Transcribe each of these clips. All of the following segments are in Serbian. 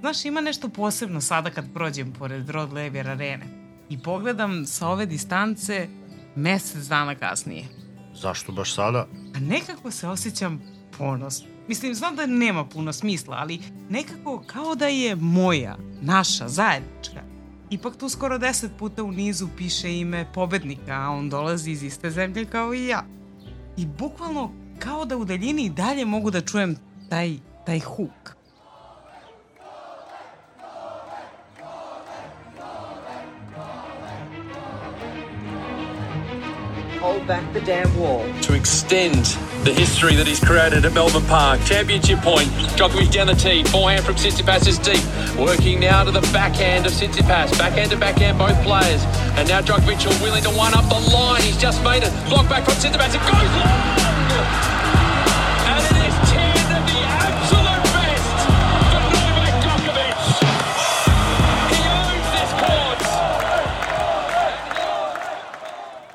Znaš, ima nešto posebno sada kad prođem pored Rod Laver arene i pogledam sa ove distance mesec dana kasnije. Zašto baš sada? A nekako se osjećam ponosno. Mislim, znam da nema puno smisla, ali nekako kao da je moja, naša, zajednička. Ipak tu skoro deset puta u nizu piše ime pobednika, a on dolazi iz iste zemlje kao i ja. I bukvalno kao da u daljini i dalje mogu da čujem taj, taj huk. hold back the damn wall. to extend the history that he's created at Melbourne Park. Championship point. Djokovic down the tee. Forehand from Tsitsipas is deep. Working now to the backhand of Tsitsipas. Backhand to backhand, both players. And now Djokovic are willing to one up the line. He's just made it. Block back from Tsitsipas. It goes long! And it is 10 of the absolute best for Novak Djokovic. He owns this court.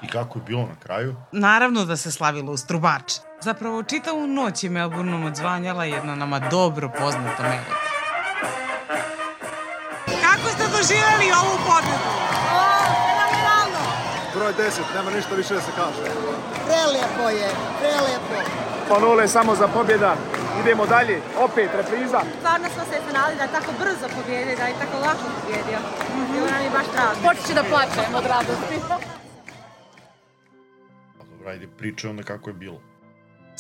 I kako je bilo na kraju? Naravno da se slavilo uz trubač. Zapravo, čitavu noć je Melbourneom odzvanjala jedna nama dobro poznata melodija. Kako ste doživjeli ovu pobedu? Fenomenalno! Broj 10, nema ništa više da se kaže. Prelijepo je, prelijepo. Pa nule samo za pobjeda. Idemo dalje, opet repriza. Stvarno smo se iznenali da je tako brzo pobjedio, da je tako lako pobjedio. Bilo nam je baš drago. Počet ću da plačem od radosti. Ajde, pričaj onda kako je bilo.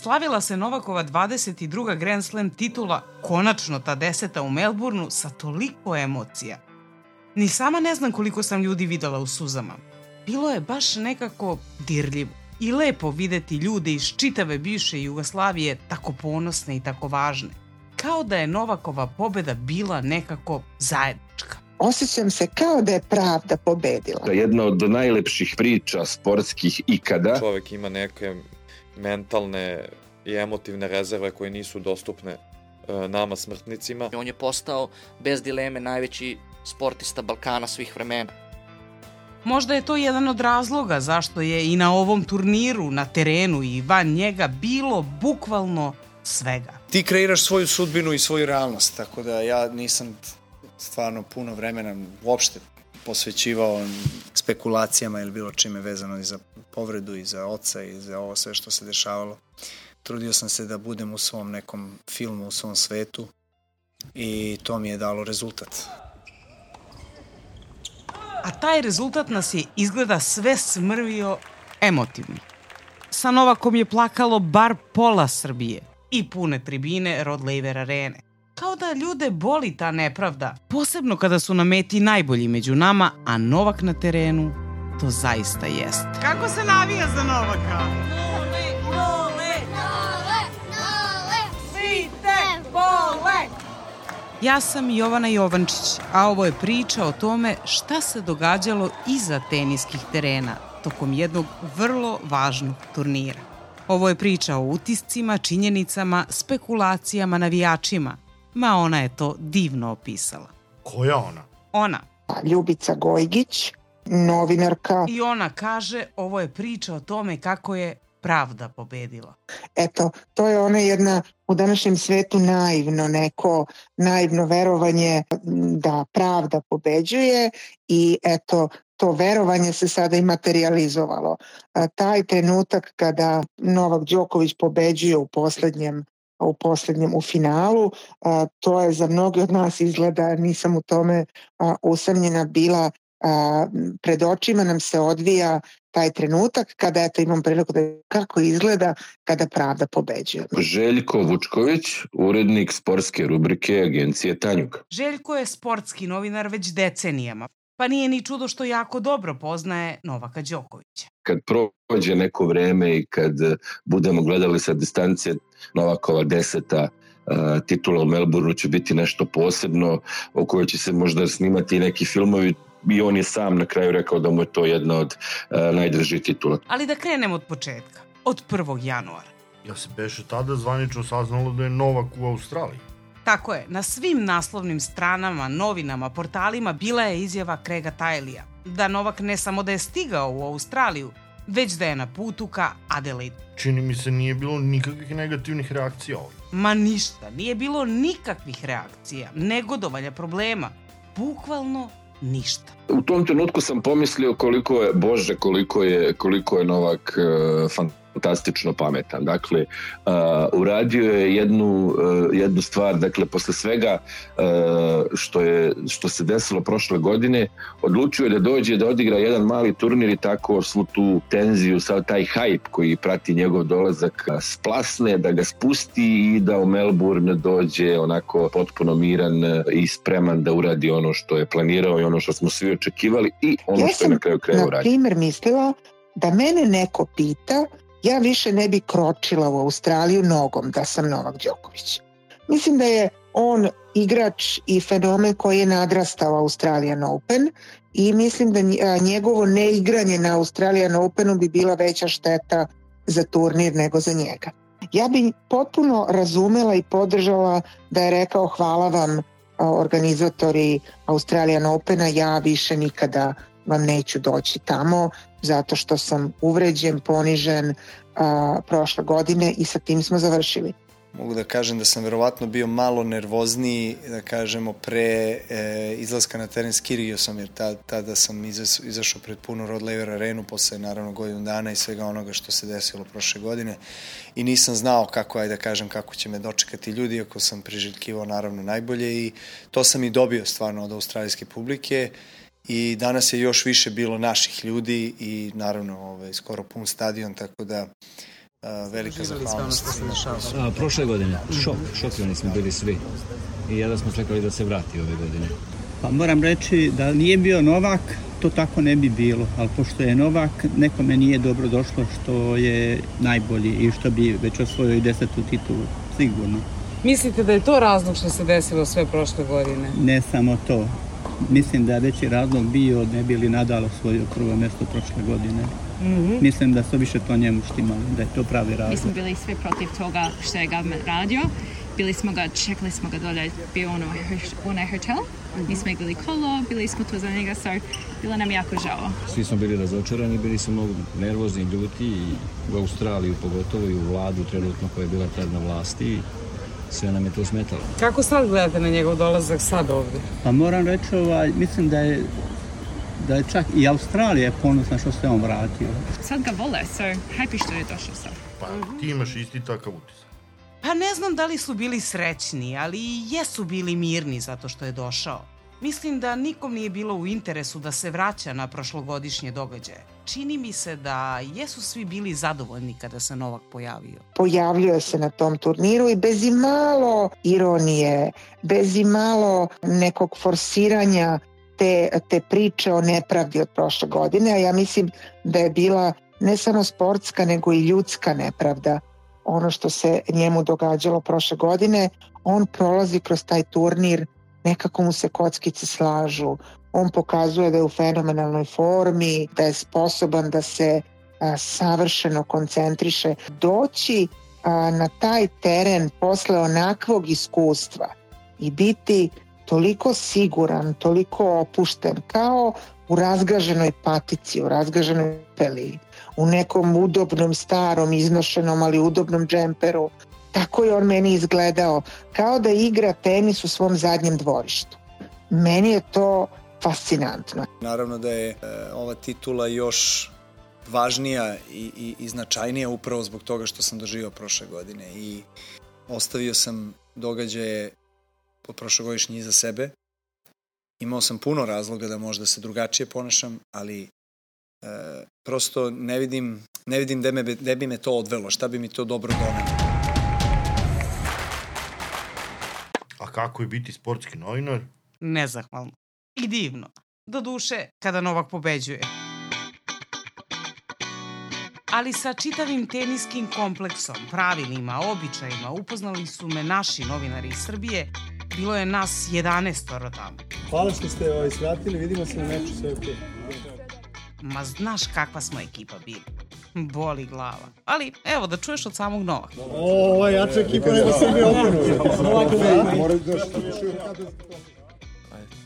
Slavila se Novakova 22. Grand Slam titula, konačno ta deseta u Melbourneu, sa toliko emocija. Ni sama ne znam koliko sam ljudi videla u suzama. Bilo je baš nekako dirljivo i lepo videti ljude iz čitave bivše Jugoslavije tako ponosne i tako važne. Kao da je Novakova pobeda bila nekako zajednička. Osjećam se kao da je pravda pobedila. Jedna od najlepših priča sportskih ikada. Čovek ima neke mentalne i emotivne rezerve koje nisu dostupne e, nama smrtnicima. On je postao bez dileme najveći sportista Balkana svih vremena. Možda je to jedan od razloga zašto je i na ovom turniru, na terenu i van njega bilo bukvalno svega. Ti kreiraš svoju sudbinu i svoju realnost, tako da ja nisam stvarno puno vremena uopšte posvećivao spekulacijama ili bilo čime vezano i za povredu i za oca i za ovo sve što se dešavalo. Trudio sam se da budem u svom nekom filmu, u svom svetu i to mi je dalo rezultat. A taj rezultat nas je izgleda sve smrvio emotivno. Sa Novakom je plakalo bar pola Srbije i pune tribine Rod Laver arene. Kao da ljude boli ta nepravda, posebno kada su na meti najbolji među nama, a Novak na terenu to zaista jest. Kako se navija za Novaka? Svi te vole! Ja sam Jovana Jovančić, a ovo je priča o tome šta se događalo iza teniskih terena tokom jednog vrlo važnog turnira. Ovo je priča o utiscima, činjenicama, spekulacijama, navijačima. Ma ona je to divno opisala. Koja ona? Ona. Ljubica Gojgić, novinarka. I ona kaže ovo je priča o tome kako je pravda pobedila. Eto, to je ona jedna u današnjem svetu naivno neko, naivno verovanje da pravda pobeđuje i eto, to verovanje se sada i materializovalo. A, taj trenutak kada Novak Đoković pobeđuje u poslednjem u poslednjem u finalu, a, to je za mnogi od nas izgleda, nisam u tome a, usamljena bila a, pred očima nam se odvija taj trenutak kada eto imam priliku da kako izgleda kada pravda pobeđuje. Željko Vučković, urednik sportske rubrike agencije Tanjug. Željko je sportski novinar već decenijama, pa nije ni čudo što jako dobro poznaje Novaka Đokovića. Kad prođe neko vreme i kad budemo gledali sa distance Novakova deseta uh, titula u Melbourneu će biti nešto posebno o kojoj će se možda snimati i neki filmovi i on je sam na kraju rekao da mu je to jedna od uh, najdržih titula. Ali da krenemo od početka, od 1. januara. Ja se beše tada zvanično saznalo da je Novak u Australiji. Tako je, na svim naslovnim stranama, novinama, portalima bila je izjava Krega Tajlija da Novak ne samo da je stigao u Australiju, već da je na putu ka Adelaide. Čini mi se nije bilo nikakvih negativnih reakcija ovdje. Ma ništa, nije bilo nikakvih reakcija, negodovanja, problema. Bukvalno ništa. U tom trenutku sam pomislio koliko je, bože, koliko je, koliko je Novak uh, fantastično pametan. Dakle, uh, uradio je jednu, uh, jednu stvar, dakle, posle svega uh, što, je, što se desilo prošle godine, odlučio je da dođe da odigra jedan mali turnir i tako svu tu tenziju, sav taj hype koji prati njegov dolazak splasne, da ga spusti i da u Melbourne dođe onako potpuno miran i spreman da uradi ono što je planirao i ono što smo svi očekivali i ono Ja što je sam, na kraju kraja na uradio. primer, mislila da mene neko pita, ja više ne bi kročila u Australiju nogom da sam Novak Đoković. Mislim da je on igrač i fenomen koji je nadrastao Australian Open i mislim da njegovo neigranje na Australian Openu bi bila veća šteta za turnir nego za njega. Ja bi potpuno razumela i podržala da je rekao hvala vam organizatori Australian Opena, ja više nikada vam neću doći tamo zato što sam uvređen, ponižen a, prošle godine i sa tim smo završili. Mogu da kažem da sam verovatno bio malo nervozniji, da kažemo, pre e, izlaska na teren s Kyrgiosom, jer ta, tada sam izas, izašao pred puno Rod Laver arenu posle naravno godinu dana i svega onoga što se desilo prošle godine i nisam znao kako, ajde da kažem, kako će me dočekati ljudi, iako sam priželjkivao naravno najbolje i to sam i dobio stvarno od australijske publike i danas je još više bilo naših ljudi i naravno ovaj, skoro pun stadion, tako da a, velika zahvalnost. prošle godine, šok, šokirani smo bili svi. I jedva smo čekali da se vrati ove godine. Pa moram reći da nije bio Novak, to tako ne bi bilo, ali pošto je Novak, nekome nije dobro došlo što je najbolji i što bi već osvojio i desetu titulu, sigurno. Mislite da je to razlog što se desilo sve prošle godine? Ne samo to. Mislim da je veći razlog bio ne bi li Nadal osvojio prvo mesto prošle godine. Mhm. Mislim da su više to njemu štimali, da je to pravi Mi smo razlog. bili svi protiv toga što je government radio. Bili smo ga, čekali smo ga dolje, bio ono u onaj hotel. Nismo igrali kolo, bili smo tu za njega, so bilo nam jako žao. Svi smo bili razočarani, bili smo mnogo nervozni, ljuti i u Australiju pogotovo i u vladu trenutno koja je bila tad na vlasti sve nam je to smetalo. Kako sad gledate na njegov dolazak sad ovde? Pa moram reći, ovaj, mislim da je da je čak i Australija ponosna što se on vratio. Sad ga vole, so happy što je došao sad. Pa ti imaš isti takav utisak. Pa ne znam da li su bili srećni, ali i jesu bili mirni zato što je došao. Mislim da nikom nije bilo u interesu da se vraća na prošlogodišnje događaje. Čini mi se da jesu svi bili zadovoljni kada se Novak pojavio. Pojavljuje se na tom turniru i bez i malo ironije, bez i malo nekog forsiranja te, te priče o nepravdi od prošle godine, a ja mislim da je bila ne samo sportska nego i ljudska nepravda ono što se njemu događalo prošle godine, on prolazi kroz taj turnir, nekako mu se kockice slažu, on pokazuje da je u fenomenalnoj formi, da je sposoban da se a, savršeno koncentriše. Doći a, na taj teren posle onakvog iskustva i biti toliko siguran, toliko opušten, kao u razgaženoj patici, u razgaženoj peliji u nekom udobnom, starom, iznošenom, ali udobnom džemperu. Tako je on meni izgledao, kao da igra tenis u svom zadnjem dvorištu. Meni je to fascinantno. Naravno da je e, ova titula još važnija i, i, i značajnija upravo zbog toga što sam doživio prošle godine i ostavio sam događaje od prošlogodišnje iza sebe. Imao sam puno razloga da možda se drugačije ponašam, ali e, prosto ne vidim, ne vidim gde, me, gde bi me to odvelo, šta bi mi to dobro donelo. A kako je biti sportski novinar? Nezahvalno. I divno. Doduše, kada Novak pobeđuje. Ali sa čitavim teniskim kompleksom, pravilima, običajima upoznali su me naši novinari iz Srbije. Bilo je nas 11 tamo. Hvala što ste ovaj, svratili, vidimo se na meču, sve okej. Ma znaš kakva smo ekipa bili. Boli glava. Ali evo da čuješ od samog Novaka. O, ovo je jača ekipa nego Srbije Openu. Ovako da, mora da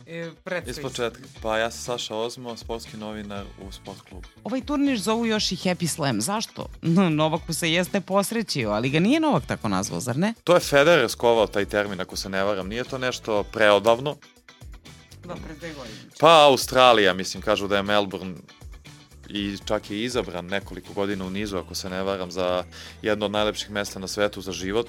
E, predstavi Iz početka. Pa ja sam Saša Ozmo, sportski novinar u sport klubu. Ovaj turnir zovu još i Happy Slam. Zašto? No, Novaku se jeste posrećio, ali ga nije Novak tako nazvao, zar ne? To je Federer skovao taj termin, ako se ne varam. Nije to nešto preodavno. Da, pre dve godine. Pa Australija, mislim, kažu da je Melbourne i čak je izabran nekoliko godina u nizu, ako se ne varam, za jedno od najlepših mesta na svetu za život.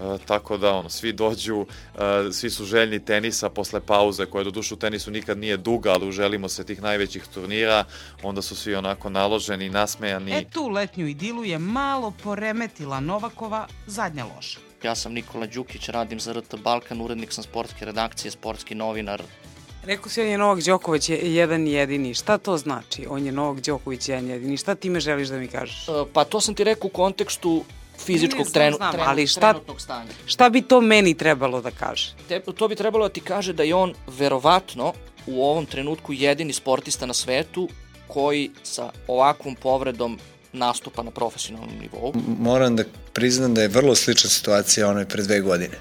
E, tako da, ono, svi dođu, e, svi su željni tenisa posle pauze, koja do dušu u tenisu nikad nije duga, ali uželimo se tih najvećih turnira, onda su svi onako naloženi, nasmejani. E tu letnju idilu je malo poremetila Novakova zadnja loša. Ja sam Nikola Đukić, radim za RT Balkan, urednik sam sportske redakcije, sportski novinar. Rekao si on je Novak Đoković je jedan jedini. Šta to znači? On je Novak Đoković jedan jedini. Šta time želiš da mi kažeš? E, Pa to sam ti rekao u kontekstu fizičkog trenu, znam, trenu, ali šta- trenutnog stanja. Šta bi to meni trebalo da kaže? Te, to bi trebalo da ti kaže da je on verovatno u ovom trenutku jedini sportista na svetu koji sa ovakvom povredom nastupa na profesionalnom nivou. Moram da priznam da je vrlo slična situacija onoj pre dve godine.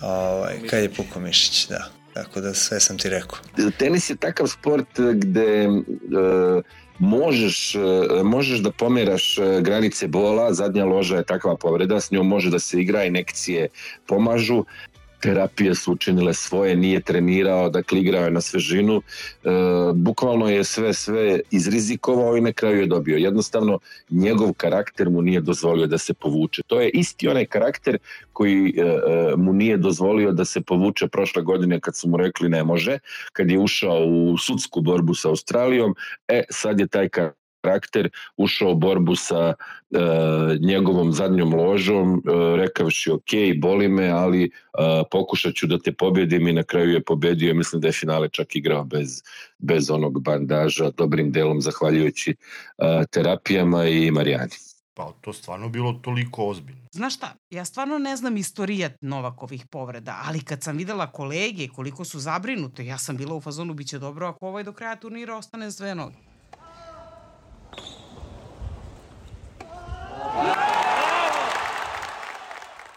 Ovaj, kad je Puko Mišić, da. Tako da sve sam ti rekao. tenis je takav sport gde e, možeš, e, možeš da pomeraš e, granice bola, zadnja loža je takva povreda, s njom može da se igra, inekcije pomažu, terapije su učinile svoje, nije trenirao, dakle igrao je na svežinu, e, bukvalno je sve sve izrizikovao i na kraju je dobio. Jednostavno, njegov karakter mu nije dozvolio da se povuče. To je isti onaj karakter koji e, e, mu nije dozvolio da se povuče prošle godine kad su mu rekli ne može, kad je ušao u sudsku borbu sa Australijom, e sad je taj karakter ušao u borbu sa e, njegovom zadnjom ložom, e, rekavši ok, boli me, ali e, pokušat ću da te pobjedim i na kraju je pobedio, mislim da je finale čak igrao bez, bez onog bandaža, dobrim delom zahvaljujući e, terapijama i Marijani. Pa to stvarno bilo toliko ozbiljno. Znaš šta, ja stvarno ne znam istorijat Novakovih povreda, ali kad sam videla kolege koliko su zabrinute, ja sam bila u fazonu biće dobro ako ovaj do kraja turnira ostane s dve noge.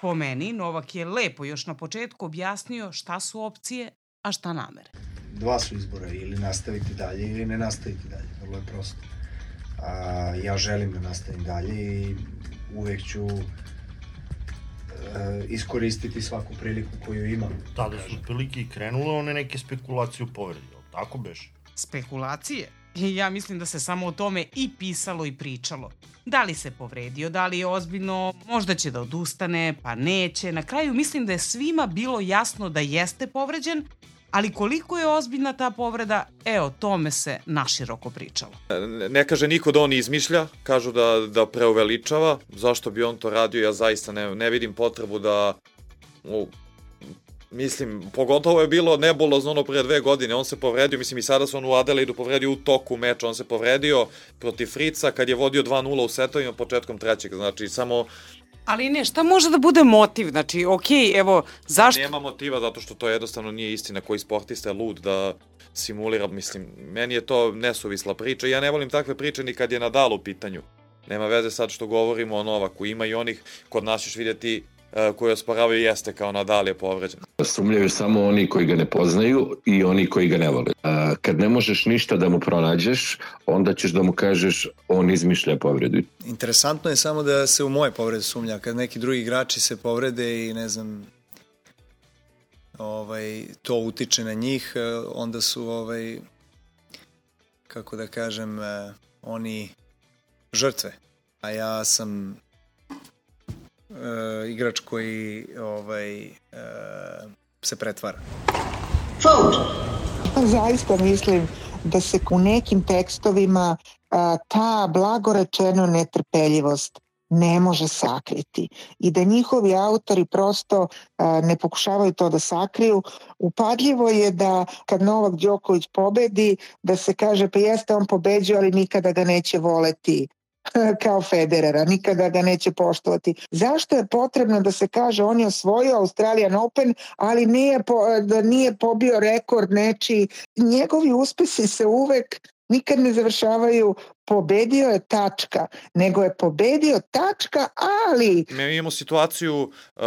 Po meni, Novak je lepo još na početku objasnio šta su opcije, a šta namere. Dva su izbora, ili nastaviti dalje ili ne nastaviti dalje, vrlo je prosto. A, ja želim da nastavim dalje i uvek ću e, iskoristiti svaku priliku koju imam. Tada su otprilike i krenule one neke spekulacije u povredi, tako beš? Spekulacije? Ja mislim da se samo o tome i pisalo i pričalo. Da li se povredio, da li je ozbiljno, možda će da odustane, pa neće. Na kraju mislim da je svima bilo jasno da jeste povređen, ali koliko je ozbiljna ta povreda, evo, tome se naširoko pričalo. Ne, kaže niko da on izmišlja, kažu da, da preuveličava. Zašto bi on to radio, ja zaista ne, ne vidim potrebu da... mislim, pogotovo je bilo nebulozno ono pre dve godine, on se povredio, mislim i sada su on u Adelaidu povredio u toku meča, on se povredio protiv Frica kad je vodio 2-0 u setovima početkom trećeg, znači samo Ali ne, šta može da bude motiv? Znači, okej, evo, zašto? nema motiva zato što to jednostavno nije istina koji sportista je lud da simulira, mislim, meni je to nesuvisla priča, ja ne volim takve priče ni kad je Nadal u pitanju. Nema veze sad što govorimo o Novaku, ima i onih, kod nas ćeš vidjeti koji osporavaju jeste kao Nadal je povređen. Sumljaju samo oni koji ga ne poznaju i oni koji ga ne vole. Kad ne možeš ništa da mu pronađeš, onda ćeš da mu kažeš on izmišlja povredu. Interesantno je samo da se u moje povrede sumnja. Kad neki drugi igrači se povrede i ne znam ovaj, to utiče na njih, eh, onda su ovaj, kako da kažem, eh, oni žrtve. A ja sam e, igrač koji ovaj, e, se pretvara. Zaista mislim da se u nekim tekstovima a, ta blagorečeno netrpeljivost ne može sakriti i da njihovi autori prosto a, ne pokušavaju to da sakriju. Upadljivo je da kad Novak Đoković pobedi da se kaže pa jeste on pobeđio ali nikada ga neće voleti kao Federera, nikada ga neće poštovati. Zašto je potrebno da se kaže on je osvojio Australian Open, ali nije, po, da nije pobio rekord nečiji. Njegovi uspesi se uvek nikad ne završavaju pobedio je tačka, nego je pobedio tačka, ali Mi imamo situaciju uh,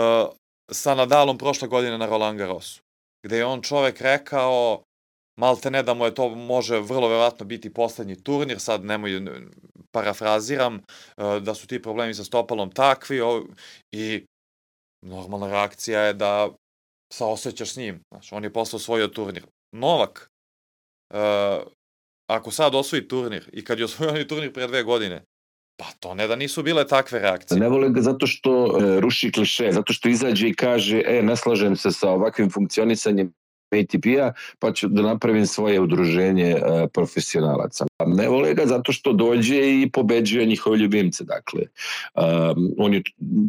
sa Nadalom prošle godine na Roland Garrosu. gde je on čovek rekao malte ne da mu je to može vrlo verovatno biti poslednji turnir, sad nemoj parafraziram, e, da su ti problemi sa stopalom takvi i normalna reakcija je da saosećaš s njim. Znaš, on je posle osvojio turnir. Novak, uh, ako sad osvoji turnir i kad je osvojio onaj turnir pre dve godine, Pa to ne da nisu bile takve reakcije. Ne vole ga zato što e, ruši kliše, zato što izađe i kaže, e, ne slažem se sa ovakvim funkcionisanjem ATP-a, pa ću da napravim svoje udruženje uh, profesionalaca. Ne vole ga zato što dođe i pobeđuje njihove ljubimce. Dakle, um, on je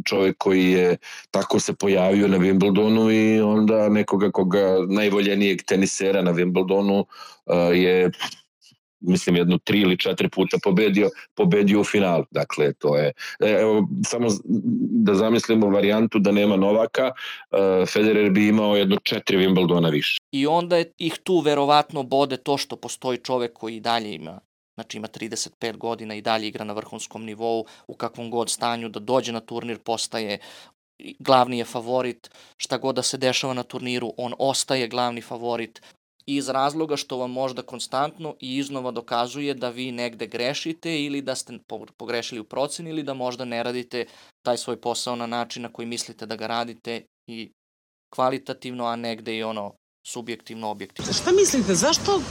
čovjek koji je tako se pojavio na Wimbledonu i onda nekoga koga najvoljenijeg tenisera na Wimbledonu uh, je mislim jedno tri ili četiri puta pobedio, pobedio u finalu. Dakle, to je, e, evo, samo da zamislimo varijantu da nema Novaka, e, Federer bi imao jedno četiri Wimbledona više. I onda ih tu verovatno bode to što postoji čovek koji i dalje ima znači ima 35 godina i dalje igra na vrhunskom nivou, u kakvom god stanju da dođe na turnir postaje glavni je favorit, šta god da se dešava na turniru, on ostaje glavni favorit, iz razloga što vam možda konstantno i iznova dokazuje da vi negde grešite ili da ste pogrešili u proceni ili da možda ne radite taj svoj posao na način na koji mislite da ga radite i kvalitativno, a negde i ono subjektivno, objektivno. Šta mislite, zašto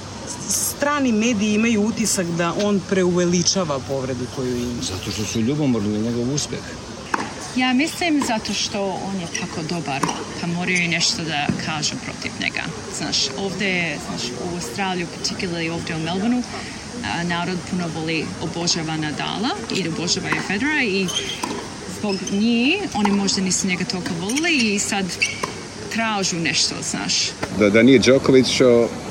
strani mediji imaju utisak da on preuveličava povredu koju ima? Zato što su ljubomorni njegov uspeh. Ja mislim zato što on je tako dobar, pa moraju nešto da kažu protiv njega. Znaš, ovde, znaš, u Australiju, particularly ovde u Melbourneu, narod puno voli obožava Nadala i obožava je Federa i zbog njih oni možda nisu njega toliko volili i sad tražu nešto, znaš. Da, da nije Đoković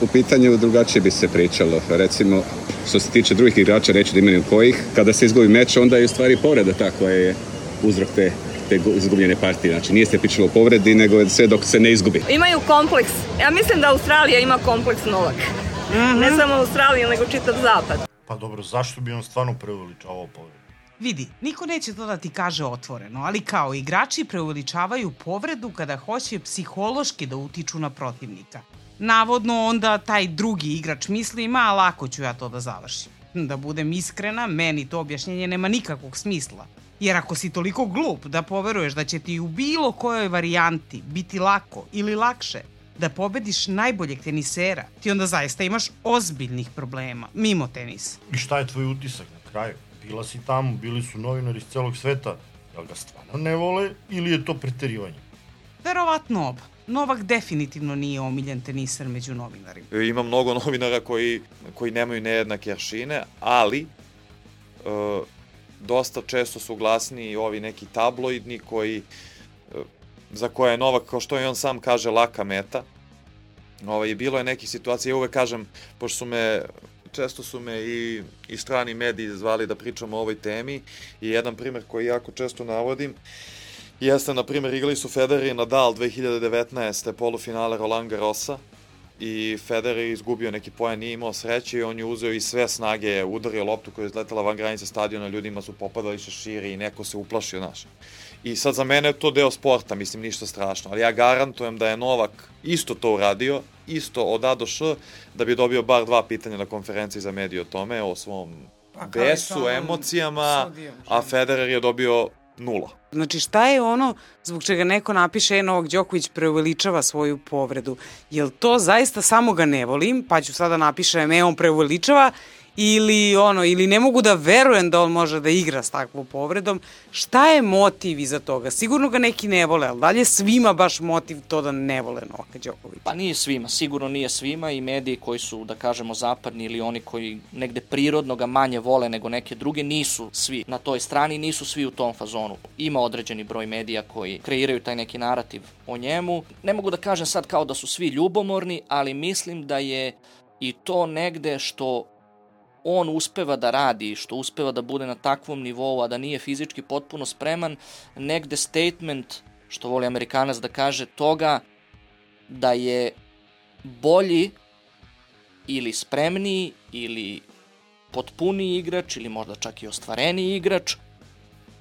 u pitanju, drugačije bi se pričalo. Recimo, što se tiče drugih igrača, reći da imenu kojih, kada se izgubi meč, onda je u stvari povreda ta koja je uzrok te te izgubljene partije. Znači nije se pričalo o povredi, nego sve dok se ne izgubi. Imaju kompleks. Ja mislim da Australija ima kompleks Novak. Mm -hmm. Ne samo Australija, nego čitav zapad. Pa dobro, zašto bi on stvarno preuveličavao povredu? Vidi, niko neće to da ti kaže otvoreno, ali kao igrači preuveličavaju povredu kada hoće psihološki da utiču na protivnika. Navodno onda taj drugi igrač misli, ma lako ću ja to da završim. Da budem iskrena, meni to objašnjenje nema nikakvog smisla. Jer ako si toliko glup da poveruješ da će ti u bilo kojoj varijanti biti lako ili lakše da pobediš najboljeg tenisera, ti onda zaista imaš ozbiljnih problema, mimo tenisa. I šta je tvoj utisak na kraju? Bila si tamo, bili su novinari iz celog sveta, jel ga stvarno ne vole ili je to preterivanje? Verovatno oba. Novak definitivno nije omiljen teniser među novinarima. E, ima mnogo novinara koji, koji nemaju nejednake aršine, ali uh, dosta često su glasni ovi neki tabloidni koji e, za koje je Novak, kao što je on sam kaže, laka meta. Ovaj, bilo je nekih situacija, ja uvek kažem, pošto su me, često su me i, i strani mediji zvali da pričamo o ovoj temi i jedan primer koji jako često navodim jeste, na primer, igrali su Federer i Nadal 2019. polufinale Roland Garrosa i Federer je izgubio neki poen, nije imao sreće i on je uzeo i sve snage, udario loptu koja je izletela van granice stadiona, ljudima su popadali šeširi i neko se uplašio, znaš. I sad za mene je to deo sporta, mislim, ništa strašno, ali ja garantujem da je Novak isto to uradio, isto od A do Š, da bi dobio bar dva pitanja na konferenciji za medije o tome, o svom pa, besu, emocijama, a Federer je dobio nula. Znači šta je ono zbog čega neko napiše e, Novak Đoković preuveličava svoju povredu? Jel to zaista samo ga ne volim, pa ću sada napišem e on preuveličava ili ono ili ne mogu da verujem da on može da igra s takvom povredom. Šta je motiv iza toga? Sigurno ga neki ne vole, ali dalje svima baš motiv to da ne vole Novaka Đokovića? Pa nije svima, sigurno nije svima i mediji koji su, da kažemo, zapadni ili oni koji negde prirodno ga manje vole nego neke druge, nisu svi na toj strani, nisu svi u tom fazonu. Ima određeni broj medija koji kreiraju taj neki narativ o njemu. Ne mogu da kažem sad kao da su svi ljubomorni, ali mislim da je i to negde što on uspeva da radi, što uspeva da bude na takvom nivou, a da nije fizički potpuno spreman, negde statement, što voli Amerikanac da kaže, toga da je bolji ili spremniji ili potpuniji igrač ili možda čak i ostvareniji igrač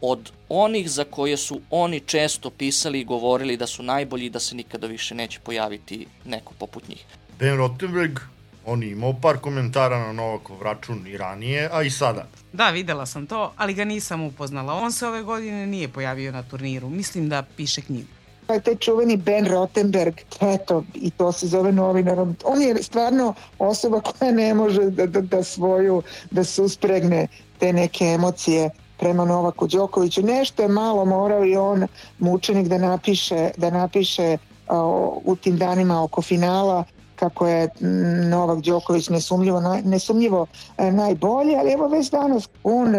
od onih za koje su oni često pisali i govorili da su najbolji i da se nikada više neće pojaviti neko poput njih. Ben Rottenberg, on je imao par komentara na Novakov račun i ranije, a i sada. Da, videla sam to, ali ga nisam upoznala. On se ove godine nije pojavio na turniru. Mislim da piše knjigu. Pa je taj čuveni Ben Rottenberg, eto, i to se zove novinarom. On je stvarno osoba koja ne može da, da, da svoju, da suspregne te neke emocije prema Novaku Đokoviću. Nešto je malo morao i on mučenik da napiše, da napiše o, u tim danima oko finala kako je Novak Đoković nesumljivo, nesumljivo e, najbolji, ali evo već danas on e,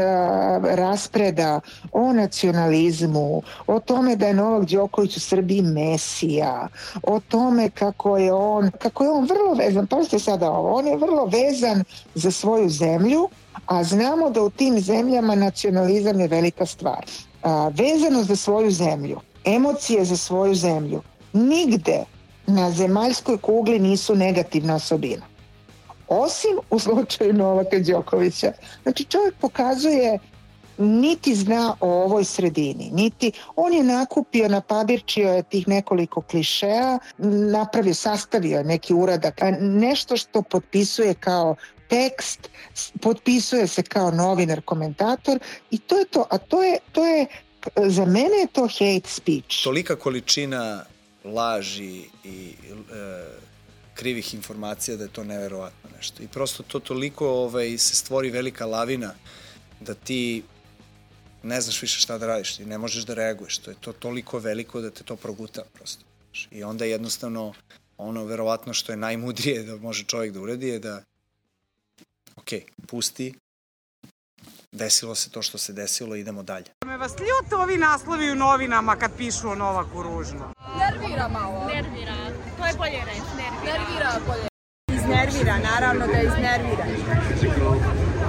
raspreda o nacionalizmu, o tome da je Novak Đoković u Srbiji mesija, o tome kako je on, kako je on vrlo vezan, pazite sada ovo, on je vrlo vezan za svoju zemlju, a znamo da u tim zemljama nacionalizam je velika stvar. A, vezano za svoju zemlju, emocije za svoju zemlju, nigde na zemaljskoj kugli nisu negativna osobina. Osim u slučaju Novaka Đokovića. Znači čovjek pokazuje niti zna o ovoj sredini, niti on je nakupio, napabirčio je tih nekoliko klišeja, napravio, sastavio neki uradak, nešto što potpisuje kao tekst, potpisuje se kao novinar, komentator i to je to, a to je, to je za mene je to hate speech. Tolika količina laži i e, krivih informacija da je to neverovatno nešto. I prosto to toliko ovaj, se stvori velika lavina da ti ne znaš više šta da radiš i ne možeš da reaguješ. To je to toliko veliko da te to proguta prosto. I onda jednostavno ono verovatno što je najmudrije da može čovjek da uradi je da ok, pusti, desilo se to što se desilo, idemo dalje. Me vas ljute ovi naslovi u novinama kad pišu o Novaku ružno. Nervira malo. Nervira. To je bolje reći, nervira. Nervira bolje. Iznervira, naravno da iznervira.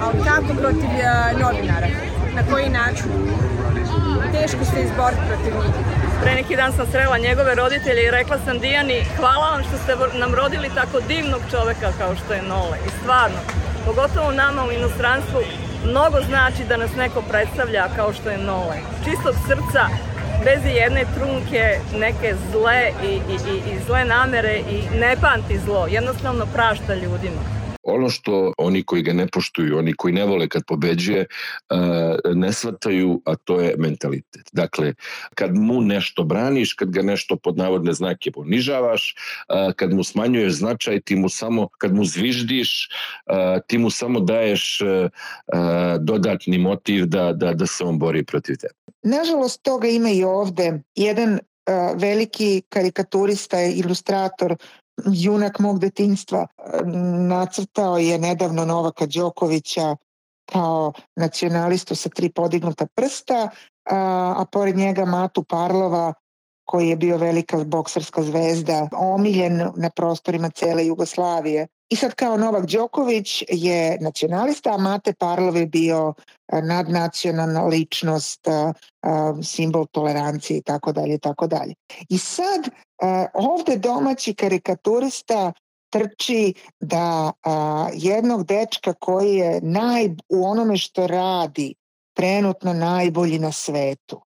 Ali kako protiv uh, novinara? Na koji način? Teško se izboriti protiv njih. Pre neki dan sam srela njegove roditelje i rekla sam Dijani, hvala vam što ste nam rodili tako divnog čoveka kao što je Nole. I stvarno, pogotovo nama u inostranstvu, mnogo znači da nas neko predstavlja kao što je Nole. Čistog srca, bez jedne trunke, neke zle i, i, i, zle namere i ne pamti zlo, jednostavno prašta ljudima. Ono što oni koji ga ne poštuju, oni koji ne vole kad pobeđuje, ne shvataju, a to je mentalitet. Dakle, kad mu nešto braniš, kad ga nešto pod navodne znake ponižavaš, kad mu smanjuješ značaj, ti mu samo, kad mu zviždiš, ti mu samo daješ dodatni motiv da, da, da se on bori protiv tebe. Nažalost, toga ima i ovde. Jedan veliki karikaturista, ilustrator junak mog detinstva. Nacrtao je nedavno Novaka Đokovića kao nacionalistu sa tri podignuta prsta, a, a pored njega Matu Parlova koji je bio velika bokserska zvezda, omiljen na prostorima cele Jugoslavije. I sad kao Novak Đoković je nacionalista, a Mate Parlov je bio nadnacionalna ličnost, simbol tolerancije i tako dalje i tako dalje. I sad ovde domaći karikaturista trči da jednog dečka koji je naj, u onome što radi trenutno najbolji na svetu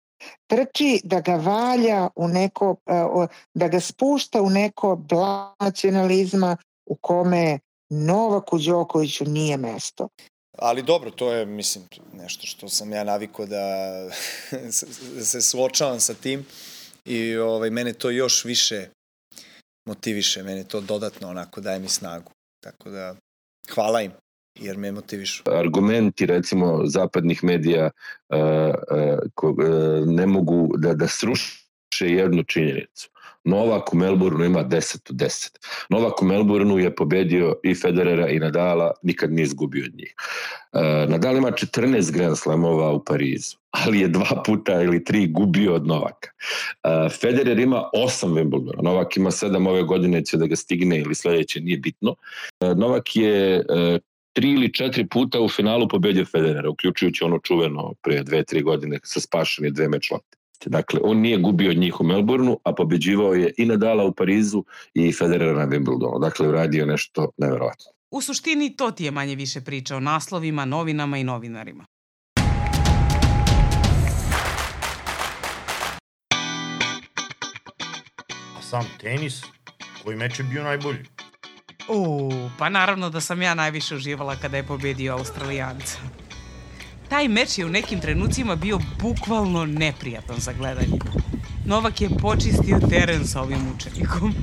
trči da ga valja u neko, da ga spušta u neko bla nacionalizma u kome Novaku Đokoviću nije mesto. Ali dobro, to je, mislim, nešto što sam ja naviko da se suočavam sa tim i ovaj, mene to još više motiviše, mene to dodatno onako daje mi snagu. Tako da, hvala im jer me motivišu. Argumenti recimo zapadnih medija uh, uh, ko, uh, ne mogu da, da sruše jednu činjenicu. Novak u Melbourneu ima 10 od 10. Novak u Melbourneu je pobedio i Federera i Nadala, nikad nije izgubio od njih. Uh, Nadal ima 14 Grand Slamova u Parizu, ali je dva puta ili tri gubio od Novaka. Uh, Federer ima 8 Wimbledona, Novak ima 7 ove godine, će da ga stigne ili sledeće, nije bitno. Uh, Novak je uh, tri ili četiri puta u finalu pobedio Federera, uključujući ono čuveno pre dve, tri godine sa spašene dve meč lopte. Dakle, on nije gubio njih u Melbourneu, a pobeđivao je i Nadala u Parizu i Federera na Wimbledonu. Dakle, uradio nešto neverovatno. U suštini to ti je manje više priča o naslovima, novinama i novinarima. sam tenis, koji meč je bio najbolji? U, pa naravno da sam ja najviše uživala kada je pobedio Australijanca. Taj meč je u nekim trenucima bio bukvalno neprijatan za gledanje. Novak je počistio teren sa ovim učenikom.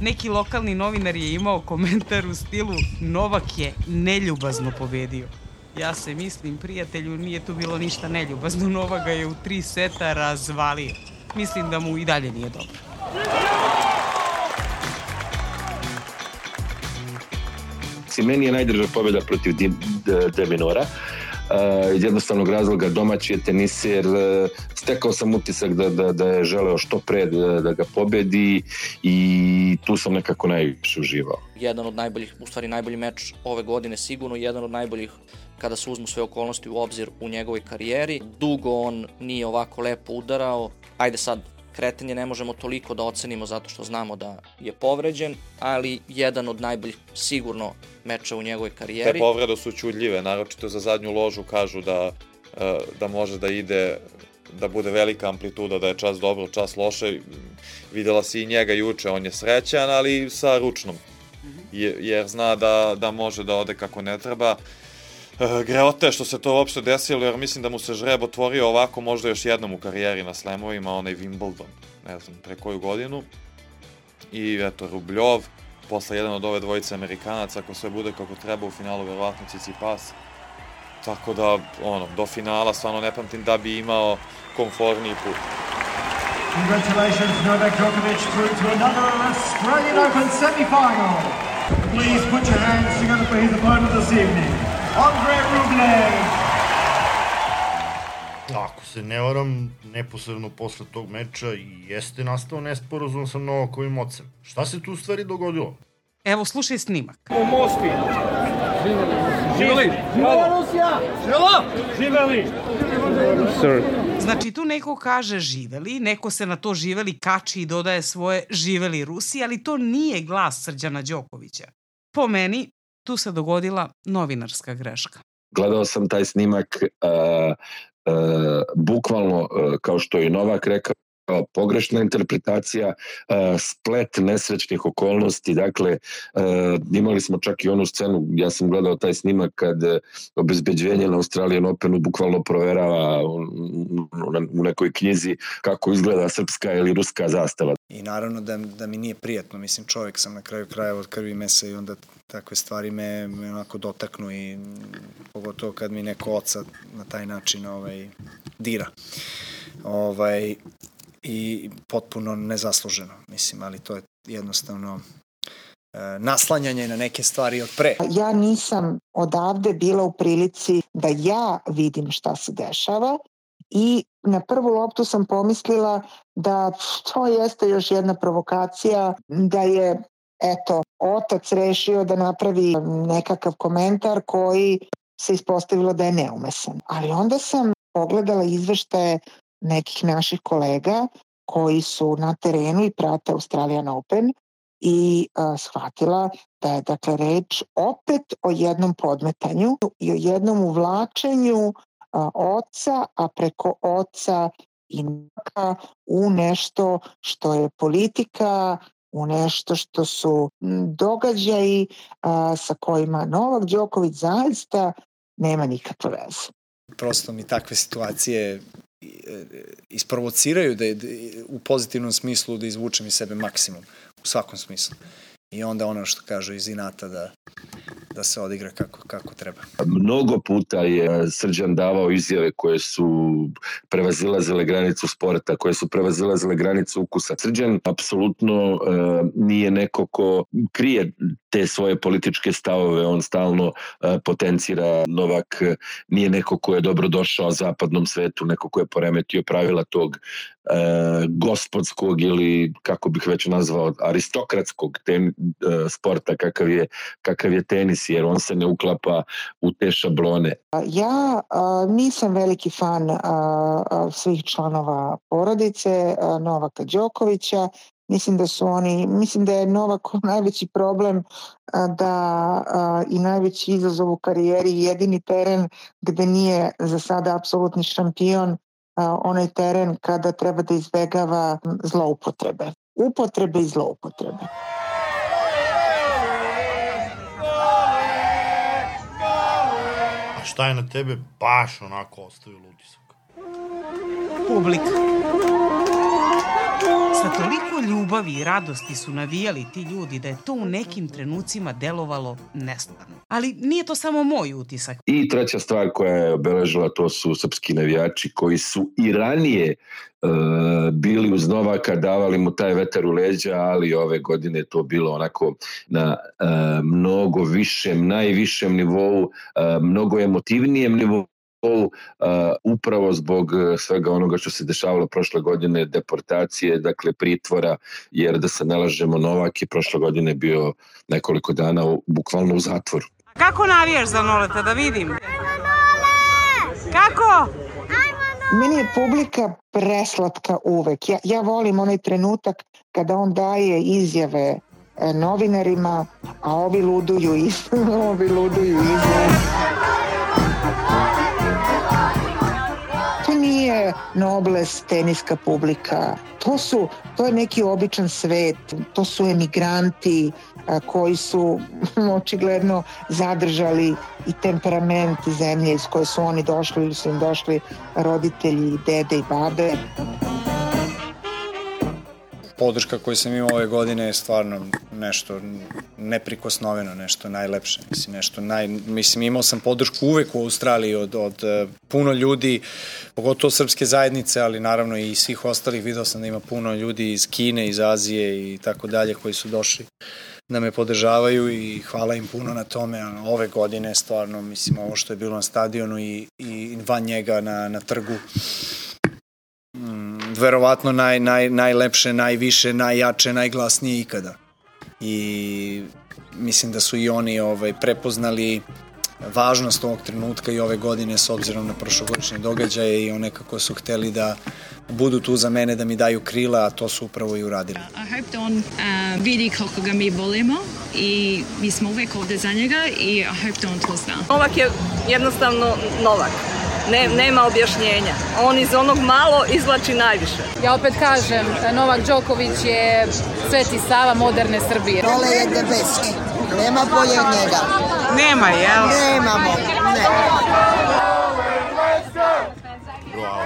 Neki lokalni novinar je imao komentar u stilu Novak je neljubazno pobedio. Ja se mislim, prijatelju, nije tu bilo ništa neljubazno. Novak ga je u tri seta razvalio. Mislim da mu i dalje nije dobro. Meni je najdrža pobjeda protiv Deminora. Uh, iz jednostavnog razloga domaći je teniser uh, stekao sam utisak da, da, da je želeo što pre da, da ga pobedi i tu sam nekako najviše uživao. Jedan od najboljih, u stvari najbolji meč ove godine sigurno, jedan od najboljih kada se uzmu sve okolnosti u obzir u njegovoj karijeri. Dugo on nije ovako lepo udarao. Ajde sad, kretanje ne možemo toliko da ocenimo zato što znamo da je povređen, ali jedan od najboljih sigurno meča u njegovoj karijeri. Te povrede su čudljive, naročito za zadnju ložu kažu da, e, da može da ide da bude velika amplituda, da je čas dobro, čas loše. Videla si i njega juče, on je srećan, ali sa ručnom. Jer zna da, da može da ode kako ne treba. E, Greote što se to uopšte desilo, jer mislim da mu se žreb otvorio ovako možda još jednom u karijeri na slemovima, onaj Wimbledon, ne znam, pre koju godinu. I eto, Rubljov, posle jedan od ove dvojice Amerikanaca, ako sve bude kako treba u finalu, verovatno Cicipas. Tako da, ono, do finala stvarno ne pamtim da bi imao komforniji put. Congratulations, Novak Djokovic through to another Australian Open semi-final. Please put your hands together for his opponent this evening, Andre Rublev. Ako se ne varam, neposredno posle tog meča i jeste nastao nesporazum sa Novakovim ocem. Šta se tu u stvari dogodilo? Evo, slušaj snimak. U Moskvi. Živeli! Živela Rusija! Živela! Živeli! Sir. Znači, tu neko kaže živeli, neko se na to živeli kači i dodaje svoje živeli Rusi, ali to nije glas Srđana Đokovića. Po meni, tu se dogodila novinarska greška. Gledao sam taj snimak uh, uh, bukvalno, uh, kao što je Novak rekao, kao pogrešna interpretacija, uh, splet nesrećnih okolnosti, dakle uh, imali smo čak i onu scenu, ja sam gledao taj snimak kad uh, obezbeđenje na Australijan Openu bukvalno proverava u, nekoj knjizi kako izgleda srpska ili ruska zastava. I naravno da, da mi nije prijatno, mislim čovjek sam na kraju kraja od krvi mesa i onda takve stvari me, me onako dotaknu i pogotovo kad mi neko oca na taj način ovaj, dira. Ovaj, i potpuno nezasluženo, mislim, ali to je jednostavno e, naslanjanje na neke stvari od pre. Ja nisam odavde bila u prilici da ja vidim šta se dešava i na prvu loptu sam pomislila da to jeste još jedna provokacija, da je eto, otac rešio da napravi nekakav komentar koji se ispostavilo da je neumesan. Ali onda sam pogledala izveštaje nekih naših kolega koji su na terenu i prate Australian Open i uh, shvatila da je dakle reč opet o jednom podmetanju i o jednom uvlačenju uh, oca, a preko oca i u nešto što je politika, u nešto što su događaji a, sa kojima Novak Đoković zaista nema nikakve veze. Prosto mi takve situacije isprovociraju da, da u pozitivnom smislu da izvučem iz sebe maksimum u svakom smislu. I onda ono što kažu iz inata da, da se odigra kako, kako treba. Mnogo puta je Srđan davao izjave koje su prevazilazile granicu sporta, koje su prevazilazile granicu ukusa. Srđan apsolutno e, nije neko ko krije te svoje političke stavove, on stalno e, potencira Novak nije neko ko je dobro došao zapadnom svetu, neko ko je poremetio pravila tog e, gospodskog ili kako bih već nazvao aristokratskog ten, sporta kakav je, kakav je tenis jer on se ne uklapa u te šablone. Ja a, nisam veliki fan a, a, svih članova porodice Novaka Đokovića Mislim da su oni, mislim da je Novak najveći problem da i najveći izazov u karijeri jedini teren gde nije za sada apsolutni šampion onaj teren kada treba da izbegava zloupotrebe. upotrebe i zloupotrebe. Šta je na tebe baš onako ostavilo utisak? Publika. Sa toliko ljubavi i radosti su navijali ti ljudi da je to u nekim trenucima delovalo nestvarno. Ali nije to samo moj utisak. I treća stvar koja je obeležila to su srpski navijači koji su i ranije e, bili uz Novaka, davali mu taj vetar u leđa, ali ove godine to bilo onako na e, mnogo višem, najvišem nivou, e, mnogo emotivnijem nivou uh, upravo zbog uh, svega onoga što se dešavalo prošle godine, deportacije, dakle pritvora, jer da se nalažemo Novak je prošle godine bio nekoliko dana u, bukvalno u zatvoru. Kako navijaš za Noleta, da vidim? Kako? Meni je publika preslatka uvek. Ja, ja volim onaj trenutak kada on daje izjave e, novinarima, a ovi luduju iz, ovi luduju izjave. Nobles teniska publika. To su, to je neki običan svet. To su emigranti koji su očigledno zadržali i temperament zemlje iz koje su oni došli ili su im došli roditelji, dede i babe podrška koju sam imao ove godine je stvarno nešto neprikosnoveno, nešto najlepše. Mislim, nešto naj, mislim, imao sam podršku uvek u Australiji od, od uh, puno ljudi, pogotovo srpske zajednice, ali naravno i svih ostalih. Video sam da ima puno ljudi iz Kine, iz Azije i tako dalje koji su došli da me podržavaju i hvala im puno na tome. Ove godine stvarno, mislim, ovo što je bilo na stadionu i, i van njega na, na trgu, mm, verovatno naj, naj, najlepše, najviše, najjače, najglasnije ikada. I mislim da su i oni ovaj, prepoznali važnost ovog trenutka i ove godine s obzirom na prošlogodišnje događaje i one kako su hteli da budu tu za mene da mi daju krila, a to su upravo i uradili. I hope da on uh, vidi kako ga mi volimo i mi smo uvek ovde za njega i I hope da on to zna. Novak je jednostavno Novak. Ne, nema objašnjenja. On iz onog malo izvlači najviše. Ja opet kažem, Novak Đoković je Sveti Sava moderne Srbije. Nole je debeski. Nema bolje od njega. Nema, jel? Nemamo. Ne. Bravo.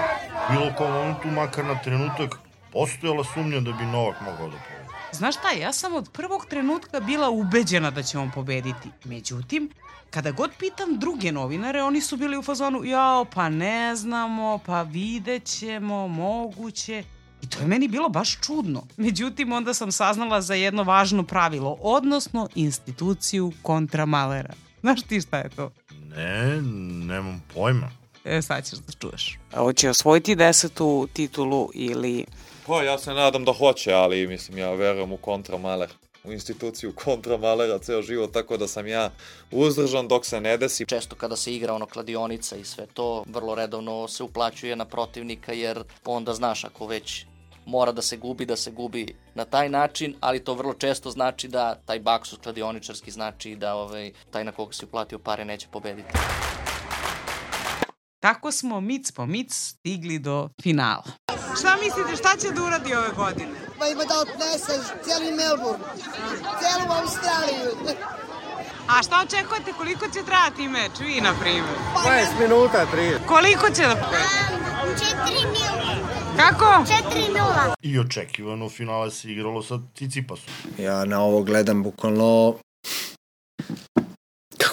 Bilo kom momentu, makar na trenutak, postojala sumnja da bi Novak mogao da pobedi. Znaš šta, ja sam od prvog trenutka bila ubeđena da će on pobediti. Međutim, kada god pitam druge novinare, oni su bili u fazonu, jao, pa ne znamo, pa vidjet ćemo, moguće. I to je meni bilo baš čudno. Međutim, onda sam saznala za jedno važno pravilo, odnosno instituciju kontra Malera. Znaš ti šta je to? Ne, nemam pojma. E, sad ćeš da čuješ. Hoće osvojiti desetu titulu ili... Pa ja se nadam da hoće, ali mislim ja verujem u kontra Maler u instituciju kontra Malera ceo život, tako da sam ja uzdržan dok se ne desi. Često kada se igra ono kladionica i sve to, vrlo redovno se uplaćuje na protivnika jer onda znaš ako već mora da se gubi, da se gubi na taj način, ali to vrlo često znači da taj baksus kladioničarski znači da ovaj, taj na koga si uplatio pare neće pobediti. Tako smo mic po mic stigli do finala. Šta mislite, šta će da uradi ove godine? Pa ima da odnese cijeli Melbourne, cijelu Australiju. A šta očekujete, koliko će trajati meč, vi na primjer? 20 minuta, 30. Koliko će da... 4 nula. Kako? 4 nula. I očekivano finale se igralo sa Cicipasom. Ja na ovo gledam bukvalno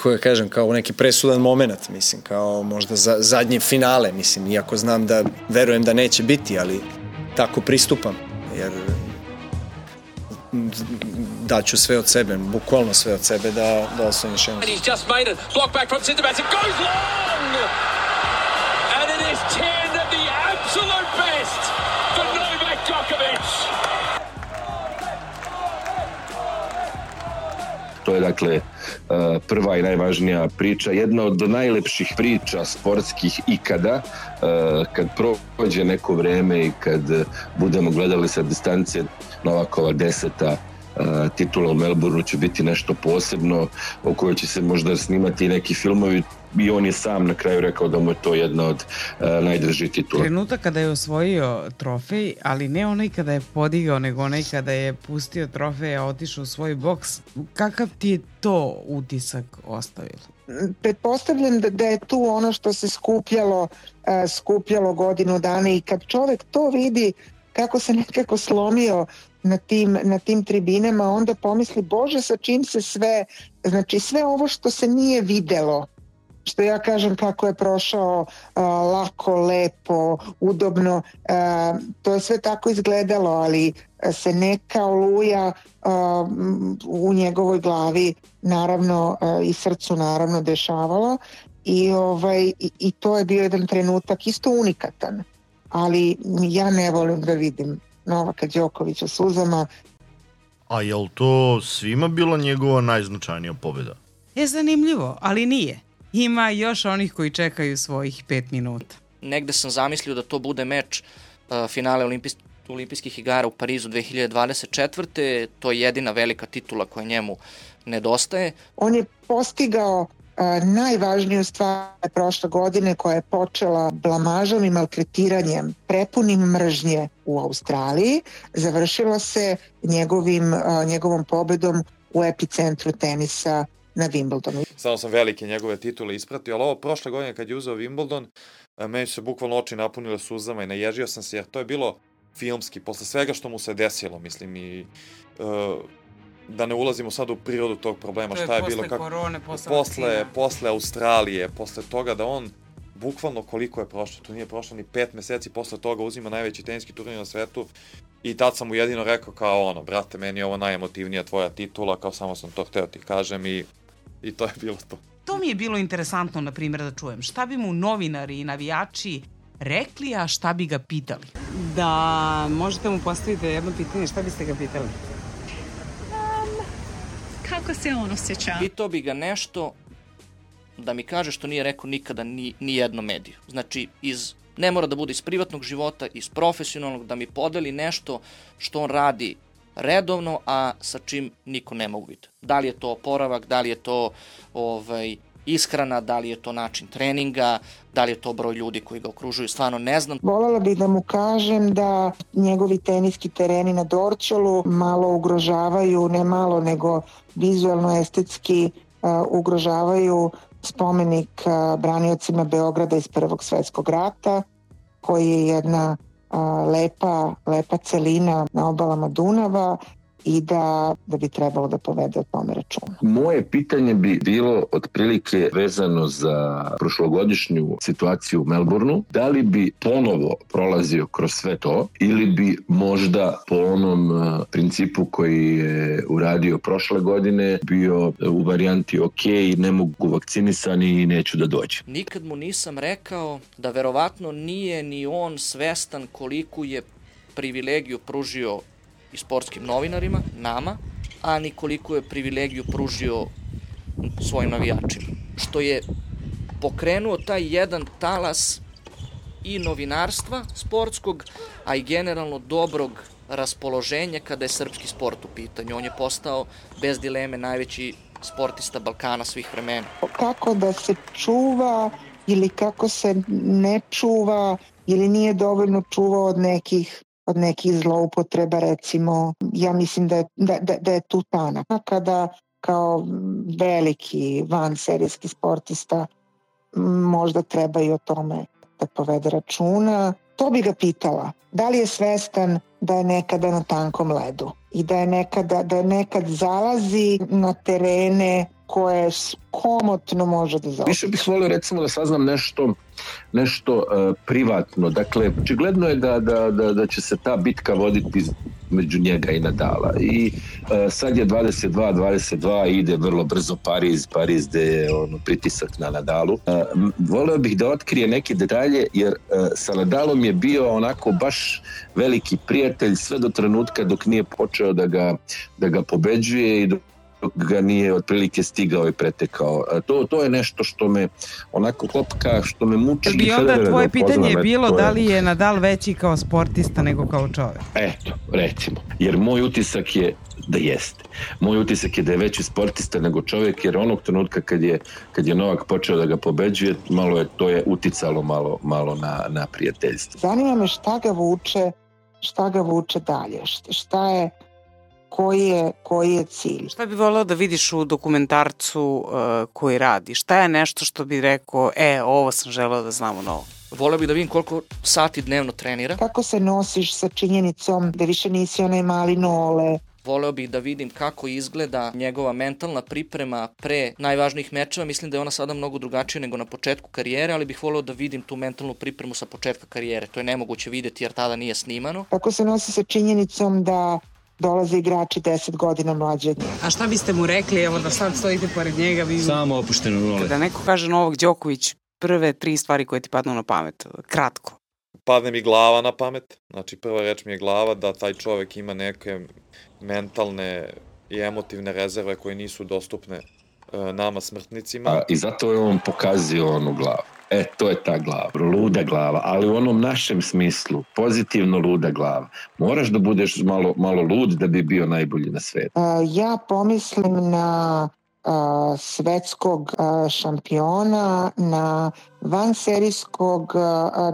kako ga kažem, kao neki presudan moment, mislim, kao možda za, zadnje finale, mislim, iako znam da, verujem da neće biti, ali tako pristupam, jer daću sve od sebe, bukvalno sve od sebe da, da osvojim još jednu. And he's just made it. Block back from Sinterbats. It goes long! And it is 10 at the absolute best for Novak Djokovic. To je dakle prva i najvažnija priča, jedna od najlepših priča sportskih ikada, uh, kad prođe neko vreme i kad budemo gledali sa distance Novakova deseta uh, titula u Melbourneu će biti nešto posebno o kojoj će se možda snimati neki filmovi i on je sam na kraju rekao da mu je to jedna od uh, najdržih titula. Trenutak kada je osvojio trofej, ali ne onaj kada je podigao, nego onaj kada je pustio trofej, a otišao u svoj boks. Kakav ti je to utisak ostavilo? pretpostavljam da, da je tu ono što se skupljalo, uh, skupljalo godinu dana i kad čovek to vidi kako se nekako slomio na tim, na tim tribinama, onda pomisli, bože, sa čim se sve, znači sve ovo što se nije videlo, što ja kažem kako je prošao uh, lako, lepo, udobno, uh, to je sve tako izgledalo, ali se neka oluja uh, u njegovoj glavi naravno uh, i srcu naravno dešavala i, ovaj, i, i to je bio jedan trenutak isto unikatan ali ja ne volim da vidim Novaka Đokovića suzama. A je li to svima bila njegova najznačajnija pobjeda? Je zanimljivo, ali nije. Ima još onih koji čekaju svojih pet minuta. Negde sam zamislio da to bude meč uh, finale olimpijskih olimpijskih igara u Parizu 2024. To je jedina velika titula koja njemu nedostaje. On je postigao najvažniju stvar prošle godine koja je počela blamažom i maltretiranjem, prepunim mržnje u Australiji, završila se njegovim, njegovom pobedom u epicentru tenisa na Wimbledonu. Samo sam velike njegove titule ispratio, ali ovo prošle godine kad je uzeo Wimbledon, meni su bukvalno oči napunile suzama i naježio sam se, jer to je bilo filmski, posle svega što mu se desilo, mislim, i uh, da ne ulazimo sad u prirodu tog problema, to je šta je bilo kako korone, posle, posle, posle Australije, posle toga da on bukvalno koliko je prošlo, to nije prošlo ni pet meseci posle toga uzima najveći teniski turnir na svetu i tad sam mu jedino rekao kao ono, brate, meni je ovo najemotivnija tvoja titula, kao samo sam to hteo ti kažem i, i to je bilo to. To mi je bilo interesantno, na primjer, da čujem. Šta bi mu novinari i navijači rekli, a šta bi ga pitali? Da možete mu postaviti jedno pitanje, šta biste ga pitali? kako se on osjeća? Pitao bi ga nešto da mi kaže što nije rekao nikada ni, ni jedno mediju. Znači, iz, ne mora da bude iz privatnog života, iz profesionalnog, da mi podeli nešto što on radi redovno, a sa čim niko ne mogu vidjeti. Da li je to oporavak, da li je to ovaj, ishrana, da li je to način treninga, da li je to broj ljudi koji ga okružuju, stvarno ne znam. Volela bih da mu kažem da njegovi teniski tereni na Dorčolu malo ugrožavaju, ne malo, nego vizualno estetski uh, ugrožavaju spomenik uh, braniocima Beograda iz Prvog svetskog rata, koji je jedna lepa, lepa celina na obalama Dunava i da, da bi trebalo da povede o tome računa. Moje pitanje bi bilo otprilike vezano za prošlogodišnju situaciju u Melbourneu. Da li bi ponovo prolazio kroz sve to ili bi možda po onom principu koji je uradio prošle godine bio u varijanti ok, ne mogu vakcinisani i neću da dođem. Nikad mu nisam rekao da verovatno nije ni on svestan koliko je privilegiju pružio i sportskim novinarima, nama, a ni koliko je privilegiju pružio svojim navijačima. Što je pokrenuo taj jedan talas i novinarstva sportskog, a i generalno dobrog raspoloženja kada je srpski sport u pitanju. On je postao bez dileme najveći sportista Balkana svih vremena. Kako da se čuva ili kako se ne čuva ili nije dovoljno čuvao od nekih od nekih zloupotreba recimo ja mislim da je, da, da, da je tu tana kada kao veliki vanserijski sportista možda treba i o tome da povede računa. To bi ga pitala da li je svestan da je nekada na tankom ledu i da je nekada da je nekad zalazi na terene koje komotno može da zaobiđe. Više bih volio recimo da saznam nešto nešto uh, privatno. Dakle, očigledno je da, da, da, da će se ta bitka voditi među njega i Nadala. I uh, sad je 22-22, ide vrlo brzo Pariz, Pariz gde je ono, pritisak na Nadalu. Uh, voleo bih da otkrije neke detalje, jer uh, sa Nadalom je bio onako baš veliki prijatelj sve do trenutka dok nije počeo da ga, da ga pobeđuje i dok ga nije otprilike stigao i pretekao. A To, to je nešto što me onako kopka, što me muči. Bi onda tvoje da pitanje bilo to je- da li je Nadal veći kao sportista nego kao čovek? Eto, recimo. Jer moj utisak je da jeste. Moj utisak je da je veći sportista nego čovjek, jer onog trenutka kad je, kad je Novak počeo da ga pobeđuje, malo je, to je uticalo malo, malo na, na prijateljstvo. Zanima me šta ga vuče, šta ga vuče dalje, šta je, koji je, koji je cilj. Šta bi voleo da vidiš u dokumentarcu uh, koji radi? Šta je nešto što bi rekao, e, ovo sam želeo da znam o novo? Voleo bih da vidim koliko sati dnevno trenira. Kako se nosiš sa činjenicom da više nisi onaj mali nole, Voleo bih da vidim kako izgleda njegova mentalna priprema pre najvažnijih mečeva. Mislim da je ona sada mnogo drugačija nego na početku karijere, ali bih voleo da vidim tu mentalnu pripremu sa početka karijere. To je nemoguće videti jer tada nije snimano. kako se nosi sa činjenicom da dolaze igrači 10 godina mlađe od njega. A šta biste mu rekli, evo da sad stojite pored njega? Vi... Samo opušteno nule. Kada neko kaže Novak Đoković, prve tri stvari koje ti padnu na pamet, kratko. Padne mi glava na pamet, znači prva reč mi je glava da taj čovek ima neke mentalne i emotivne rezerve koje nisu dostupne nama smrtnicima. A, I zato je on pokazio onu glavu. E, to je ta glava, luda glava, ali u onom našem smislu, pozitivno luda glava. Moraš da budeš malo, malo lud da bi bio najbolji na svetu. Uh, ja pomislim na uh, svetskog uh, šampiona, na vanserijskog, uh,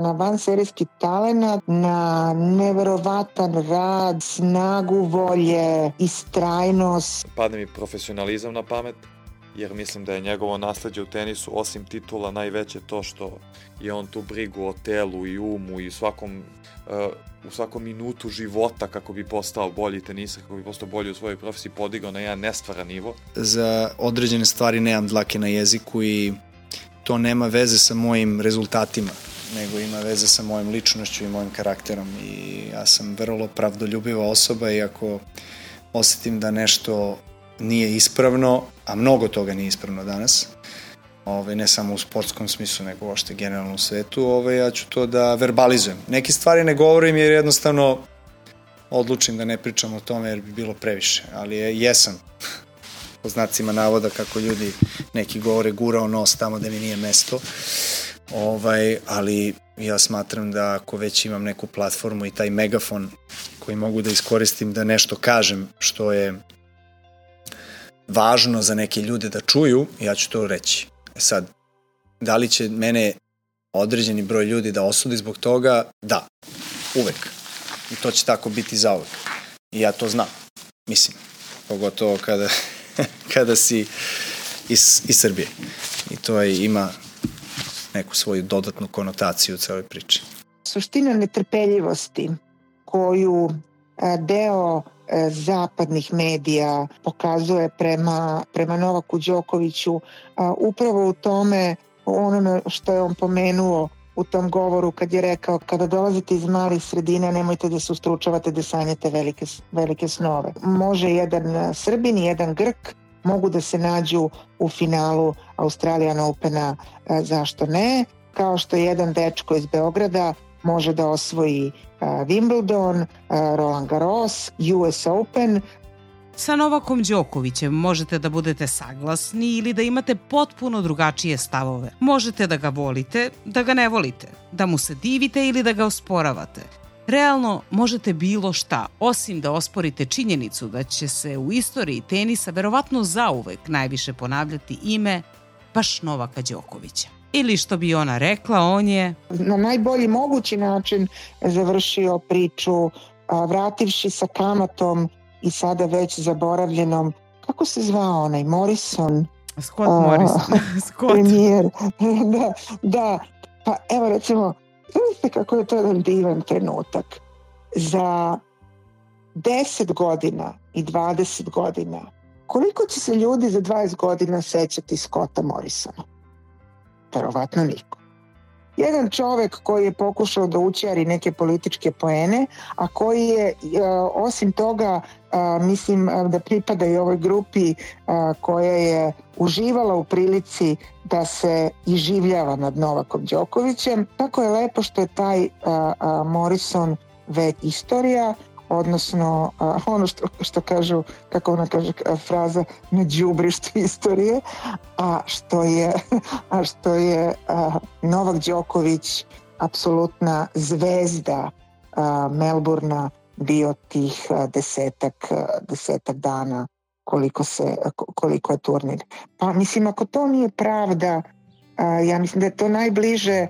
na vanserijski talenat, na neverovatan rad, snagu volje, istrajnost. Padne mi profesionalizam na pamet, jer mislim da je njegovo nasledđe u tenisu, osim titula, najveće to što je on tu brigu o telu i umu i svakom, e, u svakom minutu života kako bi postao bolji teniser, kako bi postao bolji u svojoj profesiji, podigao na jedan nestvaran nivo. za određene stvari nemam dlake na jeziku i to nema veze sa mojim rezultatima, nego ima veze sa mojom ličnošću i mojim karakterom i ja sam vrlo pravdoljubiva osoba i ako osetim da nešto nije ispravno, a mnogo toga nije ispravno danas, ovaj, ne samo u sportskom smislu, nego uopšte generalno u svetu, ovaj, ja ću to da verbalizujem. Neke stvari ne govorim jer jednostavno odlučim da ne pričam o tome jer bi bilo previše, ali je, jesam po znacima navoda kako ljudi neki govore gurao nos tamo da mi nije mesto. Ovaj, ali ja smatram da ako već imam neku platformu i taj megafon koji mogu da iskoristim da nešto kažem što je važno za neke ljude da čuju, ja ću to reći. E sad, da li će mene određeni broj ljudi da osudi zbog toga? Da, uvek. I to će tako biti zauvek. I ja to znam, mislim. Pogotovo kada, kada si iz, iz Srbije. I to je, ima neku svoju dodatnu konotaciju u celoj priči. Suština netrpeljivosti koju e, deo zapadnih medija pokazuje prema, prema Novaku Đokoviću upravo u tome onome što je on pomenuo u tom govoru kad je rekao kada dolazite iz malih sredina nemojte da se ustručavate da sanjate velike, velike snove. Može jedan e, Srbin i jedan Grk mogu da se nađu u finalu Australian Opena, e, zašto ne? Kao što jedan dečko iz Beograda može da osvoji uh, Wimbledon, uh, Roland Garros, US Open. Sa Novakom Đokovićem možete da budete saglasni ili da imate potpuno drugačije stavove. Možete da ga volite, da ga ne volite, da mu se divite ili da ga osporavate. Realno možete bilo šta, osim da osporite činjenicu da će se u istoriji tenisa verovatno zauvek najviše ponavljati ime baš Novaka Đokovića. Ili što bi ona rekla, on je Na najbolji mogući način završio priču a, vrativši sa kamatom i sada već zaboravljenom kako se zvao onaj Morrison Scott Morrison. Scott. premijer da, da, pa evo recimo vidite kako je to jedan divan trenutak za 10 godina i 20 godina koliko će se ljudi za 20 godina sećati Scotta Morrisona verovatno niko jedan čovek koji je pokušao da učari neke političke poene, a koji je e, osim toga e, mislim e, da pripada i ovoj grupi koja je uživala u prilici da se iživljava nad Novakom Đokovićem. Tako je lepo što je taj Morrison već istorija. Odnosno a, ono što, što kažu, kako ona kaže a, fraza, na đubrištu istorije, a što je, a što je a, Novak Đoković apsolutna zvezda a, Melburna bio tih desetak, desetak dana koliko, se, koliko je turnir. Pa mislim, ako to nije pravda, ja mislim da je to najbliže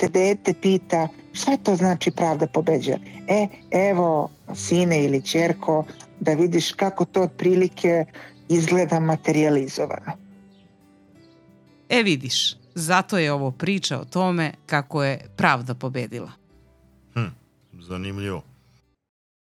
te dete pita šta to znači pravda pobeđa. E, evo, sine ili čerko, da vidiš kako to otprilike izgleda materializovano. E vidiš, zato je ovo priča o tome kako je pravda pobedila. Hm, zanimljivo.